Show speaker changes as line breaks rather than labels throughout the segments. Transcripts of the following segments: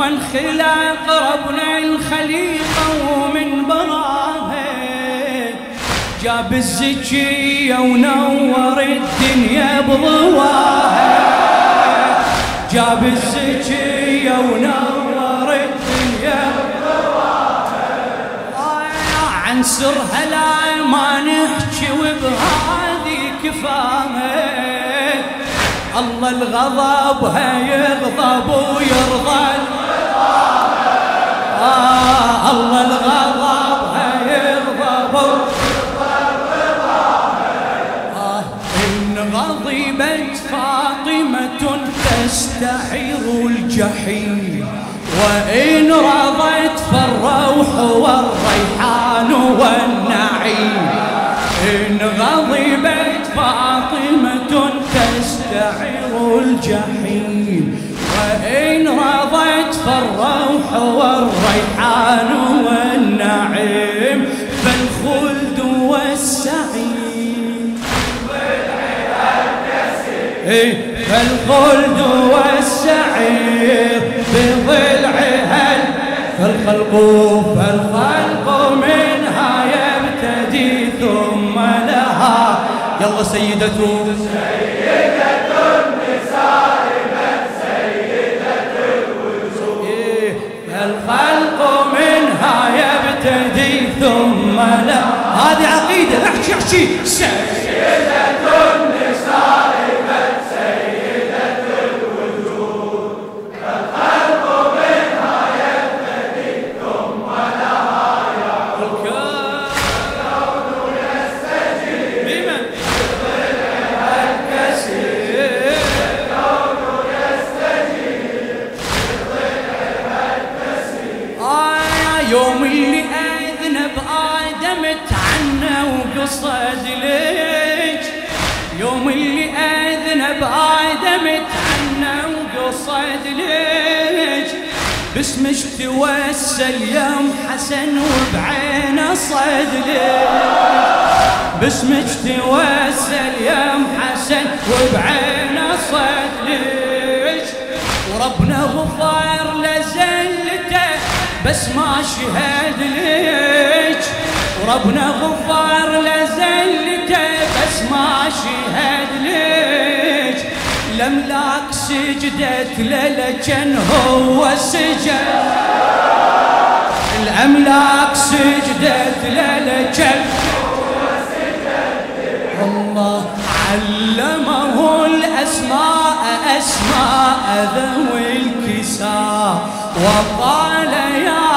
لما الخلق قربنا الخليقة ومن براها جاب الزكية ونور الدنيا بضواها جاب الزكية ونور الدنيا بضواها عن سرها لا ما نحكي وبهذه كفايه الله الغضب يغضب ويرضى آه الله الغضب إن غضبت فاطمة تستعير الجحيم وإن رضت فالروح والريحان والنعيم إن غضبت فاطمة تستعير الجحيم. فالروح والريحان والنعيم فالخلد والسعير فالخلد والسعير بضلعها فالخلق فالخلق منها يبتدي ثم لها. يلا سيدته
سيدة. النساء
Norte, باسمك توسل يا حسن وبعينه صد ليش باسمك توسل يا حسن وبعينه صد ليش وربنا غفار لزلته بس ما شهد ليش وربنا غفار لزلته بس ما شهد الأملاك سجدت للجن هو سجد الأملاك سجدت للجن الله علمه الأسماء أسماء ذوي الكساء. وقال يا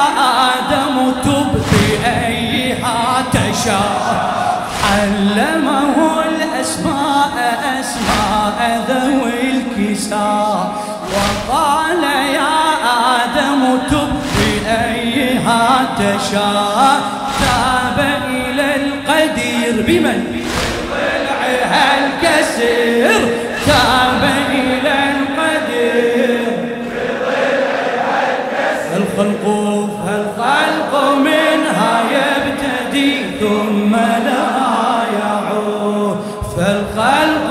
آدم تب بأيها تشاء. علمه الأسماء أسماء ذوي وقال يا آدم تب بأيها تشاء. تاب إلى القدير بمن؟ ضلعها الكسر تاب إلى القدير. الخلق فالخلق منها يبتدي ثم لا يعود. فالخلق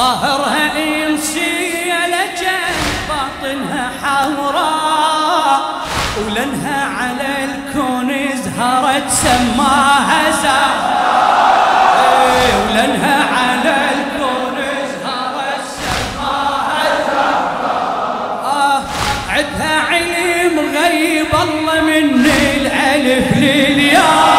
ظاهرها إنسية لكن باطنها حوراء ولنها على الكون زهرت سماها زهراء. إيه، ولنها على الكون زهرت سماها زهراء. آه عدها علم غيب الله من الألف لليا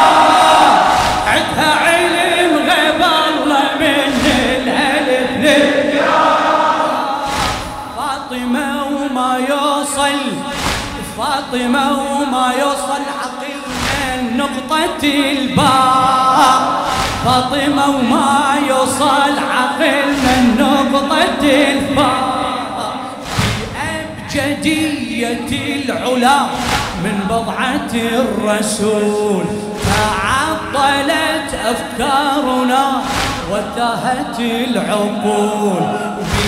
فاطمة وما يوصل عقلنا نقطة الباء. فاطمة وما يوصل عقلنا نقطة الباء. بأبجدية العلا من بضعة الرسول تعطلت أفكارنا وتهت العقول.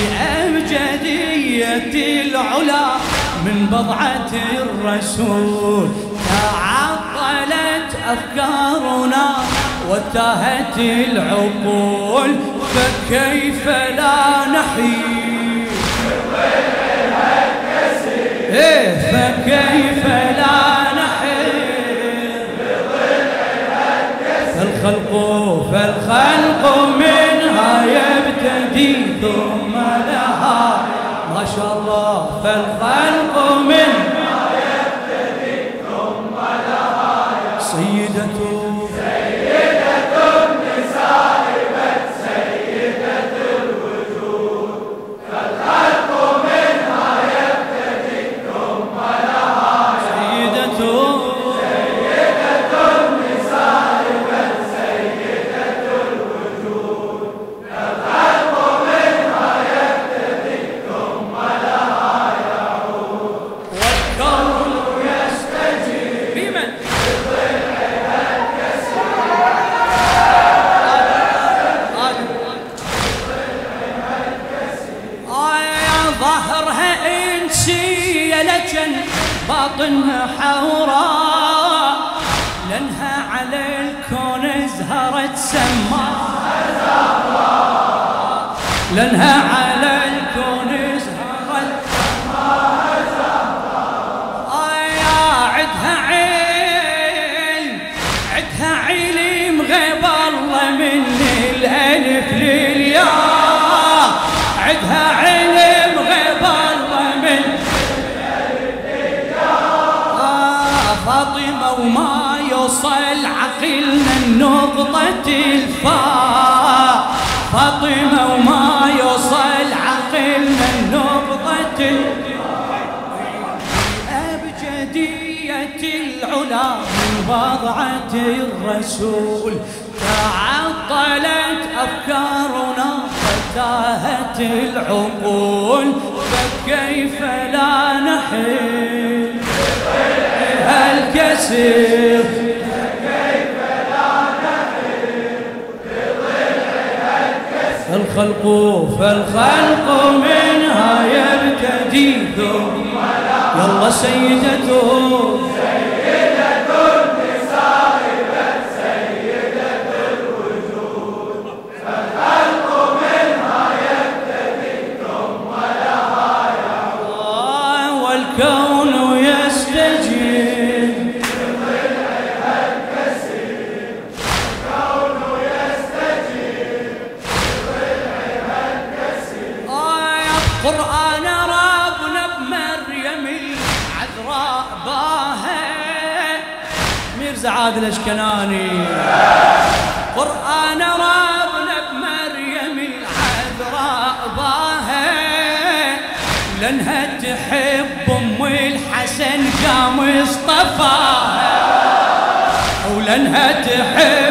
بأبجدية العلا من بضعة الرسول تعطلت أفكارنا وتهت العقول فكيف لا نحيي؟ فكيف لا نحيي؟ فالخلق فالخلق منها يبتدي ثم لها ما شاء الله فالخلق النقطة الفاء فاطمة وما يوصل عقلنا النقطة أبجدية العلا من بضعة الرسول. تعطلت أفكارنا فتاهت العقول فكيف لا نحل؟ الكسر الخلق فالخلق منها يبتدي ثم يلا سيدته. ميرزا عادل اشكناني قرآن ربنا بمريم العذراء باها لأنها تحب أم الحسن قام اصطفاها ولأنها تحب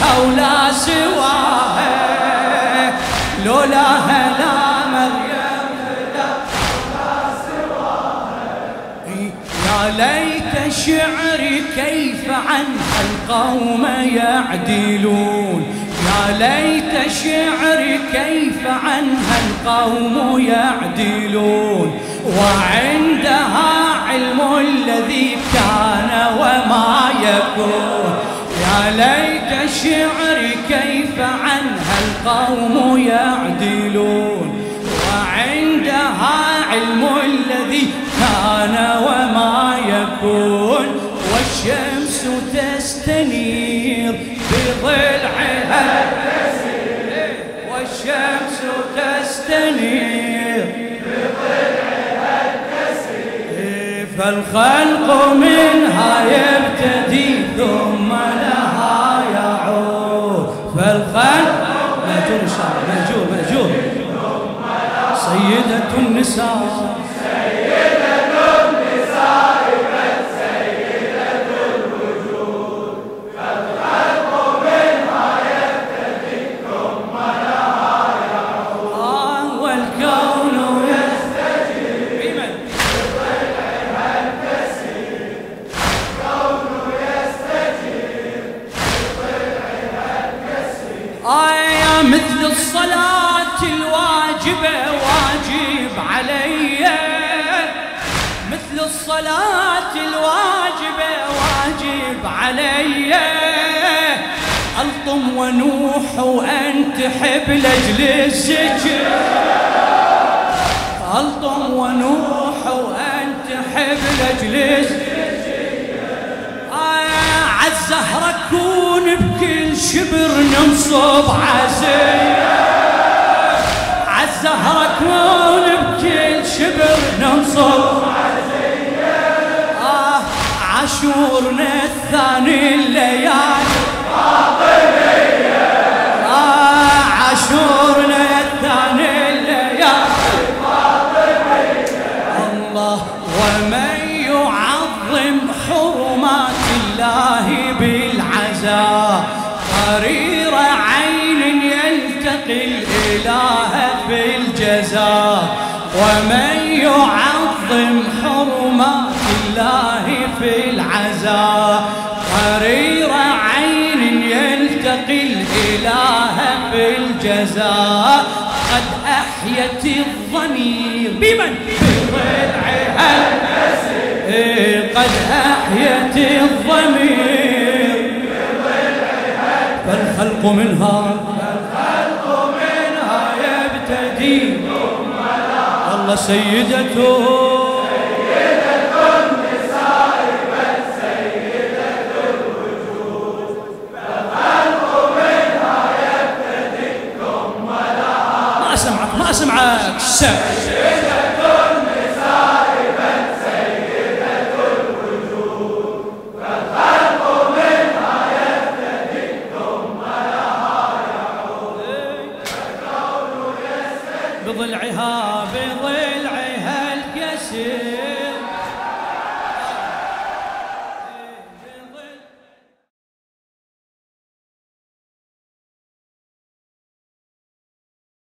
خلقها ولا سواها لولاها لا مريم خلقها سواها يا ليت شعري كيف عنها القوم يعدلون. يا ليت شعري كيف عنها القوم يعدلون. وعندها القوم يعدلون وعندها علم الذي كان وما يكون والشمس تستنير بضلعها والشمس تستنير بضلعها فالخلق منها يبتدي ثم لها يعود فالخلق إن شاء الله. مأجور مأجور سيدة النساء. ونوح وأنتحب لأجل السجن ألطم ونوح وأنتحب لأجل السجن آه عالزهرة كون بكل شبر ننصب عزيه الزهرة كون بكل شبر ننصر آه عاشورنا الثاني الليالي. آه عاشورنا الثاني الليالي الله. ومن يعظم حرمات الله بالعزاء قرير عين يلتقي الإله بالجزاء. ومن يعظم الضمير. بمن؟ بضلعها قد أحيت الضمير. فالخلق منها. الله سيدته.